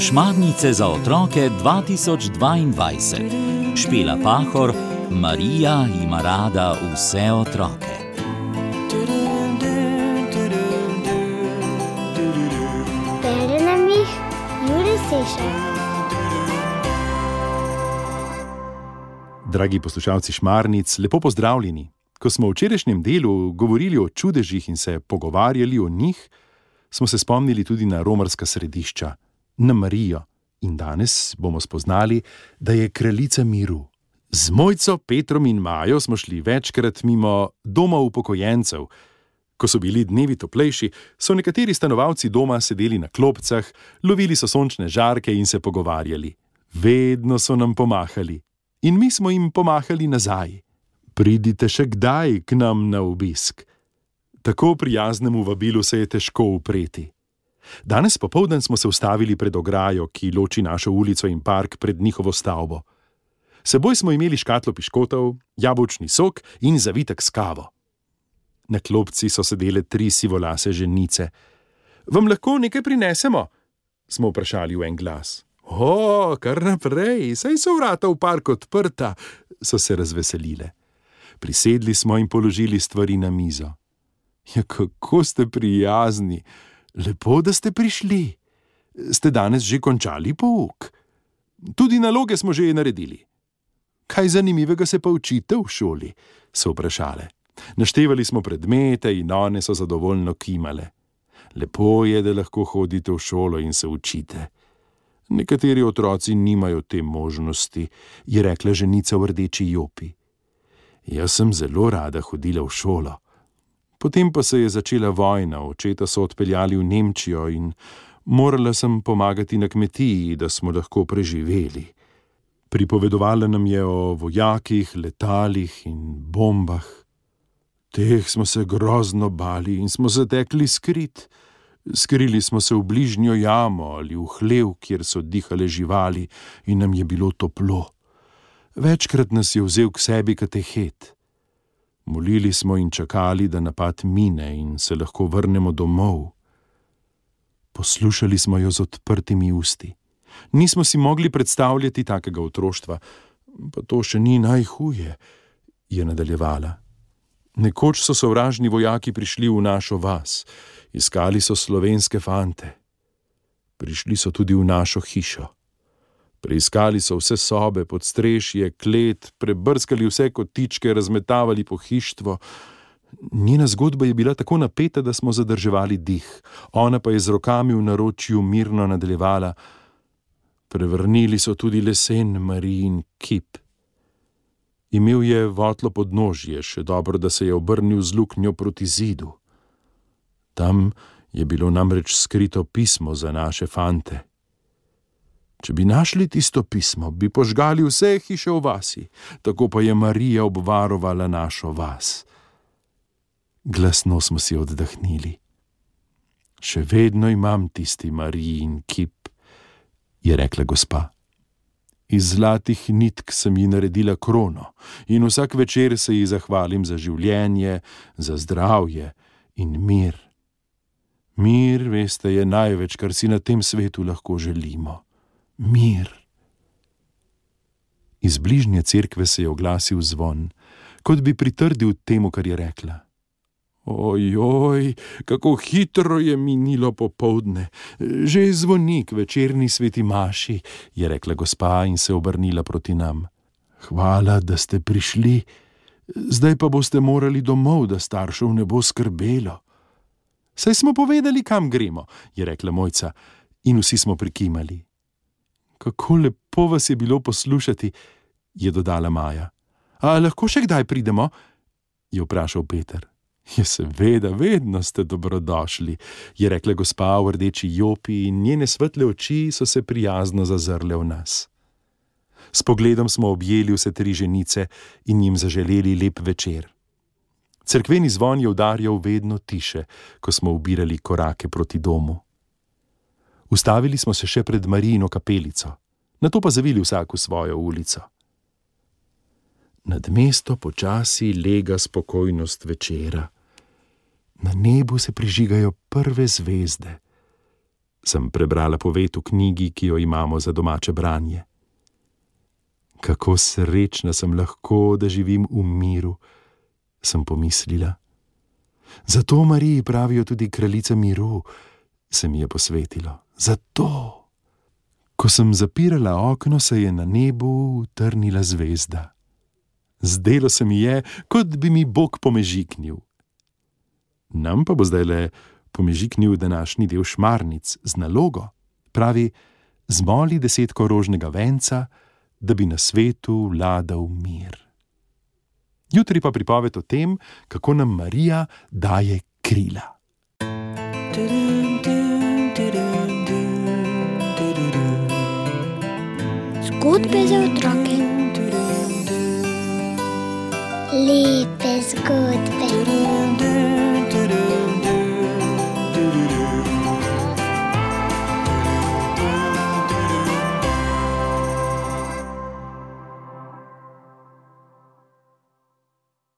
Šmarnice za otroke 2022. Špela Pahor, Marija ima rada vse otroke. Bere nam jih Juri Sešer. Dragi poslušalci Šmarnic, lepo pozdravljeni. Ko smo v včerajšnjem delu govorili o čudežih in se pogovarjali o njih, smo se spomnili tudi na romarska središča, na Marijo. In danes bomo spoznali, da je kraljica miru. Z mojco Petrom in Majo smo šli večkrat mimo doma upokojencev. Ko so bili dnevi toplejši, so nekateri stanovalci doma sedeli na klopcah, lovili so sončne žarke in se pogovarjali. Vedno so nam pomahali. In mi smo jim pomahali nazaj. Pridite še kdaj k nam na obisk. Tako prijaznemu vabilu se je težko upreti. Danes popoldan smo se ustavili pred ograjo, ki loči našo ulico in park pred njihovo stavbo. Seboj smo imeli škatlo piškotov, jabolčni sok in zavitek s kavo. Na klopci so sedele tri sivolase ženice. Vam lahko nekaj prinesemo? smo vprašali v en glas. O, kar naprej, saj so vrata v park odprta, so se razveselile. Prisedli smo in položili stvari na mizo. Ja, kako ste prijazni, lepo, da ste prišli. Ste danes že končali pouk? Tudi naloge smo že naredili. Kaj zanimivega se pa učite v šoli? so vprašale. Naštevali smo predmete in one so zadovoljno kimale. Lepo je, da lahko hodite v šolo in se učite. Nekateri otroci nimajo te možnosti, je rekla ženica v rdeči jopi. Jaz sem zelo rada hodila v šolo. Potem pa se je začela vojna, očeta so odpeljali v Nemčijo in morala sem pomagati na kmetiji, da smo lahko preživeli. Pripovedovala nam je o vojakih, letalih in bombah. Teh smo se grozno bali in smo zatekli skrit. Skrili smo se v bližnjo jamo ali v hlev, kjer so dihale živali in nam je bilo toplo. Večkrat nas je vzel k sebi katehet. Molili smo in čakali, da napad mine in se lahko vrnemo domov. Poslušali smo jo z odprtimi usti. Nismo si mogli predstavljati takega otroštva, pa to še ni najhuje, je nadaljevala. Nekoč so sovražni vojaki prišli v našo vas, iskali so slovenske fante. Prišli so tudi v našo hišo. Preiskali so vse sobe, podstrešje, klet, prebrskali vse kotičke, razmetavali pohištvo. Njena zgodba je bila tako napeta, da smo zadrževali dih, ona pa je z rokami v naročju mirno nadaljevala. Prevrnili so tudi lesen Marijin kip. Imel je votlo podnožje, še dobro, da se je obrnil z luknjo proti zidu. Tam je bilo namreč skrito pismo za naše fante. Če bi našli tisto pismo, bi požgali vse hiše v vasi, tako pa je Marija obvarovala našo vas. Glasno smo si oddahnili. Še vedno imam tisti Marijin kip, je rekla gospa. Iz zlatih nitk sem ji naredila krono in vsak večer se ji zahvalim za življenje, za zdravje in mir. Mir, veste, je največ, kar si na tem svetu lahko želimo. Mir. Iz bližnje cerkve se je oglasil zvon, kot bi pritrdil temu, kar je rekla. Ojoj, kako hitro je minilo popovdne, že je zvonik večerni sveti maši, je rekla gospa in se obrnila proti nam. Hvala, da ste prišli, zdaj pa boste morali domov, da staršev ne bo skrbelo. Saj smo povedali, kam gremo, je rekla mojca, in vsi smo prikimali. Kako lepo vas je bilo poslušati, je dodala Maja. A lahko še kdaj pridemo? je vprašal Peter. Je seveda, vedno ste dobrodošli, je rekla gospa v rdeči jopi in njene svetle oči so se prijazno zazrle v nas. S pogledom smo objeli vse tri ženice in jim zaželeli lep večer. Cerkveni zvon je udarjal vedno tiše, ko smo ubirali korake proti domu. Ustavili smo se še pred Marijino kapelico, na to pa zavili vsak v svojo ulico. Nad mesto počasi lega spokojnost večera. Na nebu se prižigajo prve zvezde, Sem prebrala poved v knjigi, ki jo imamo za domače branje. Kako srečna sem lahko, da živim v miru, sem pomislila. Zato Mariji pravijo tudi kraljica miru, se mi je posvetilo. Zato. Ko sem zapirala okno, se je na nebu utrnila zvezda. Zdelo se mi je, kot bi mi Bog pomežiknil. Nam pa bo zdaj le pomežiknil današnji del šmarnic z nalogo, pravi: zmoli desetko rožnega venca, da bi na svetu vladal mir. Jutri pa pripoved o tem, kako nam Marija daje krila. Zgodbe za otroke.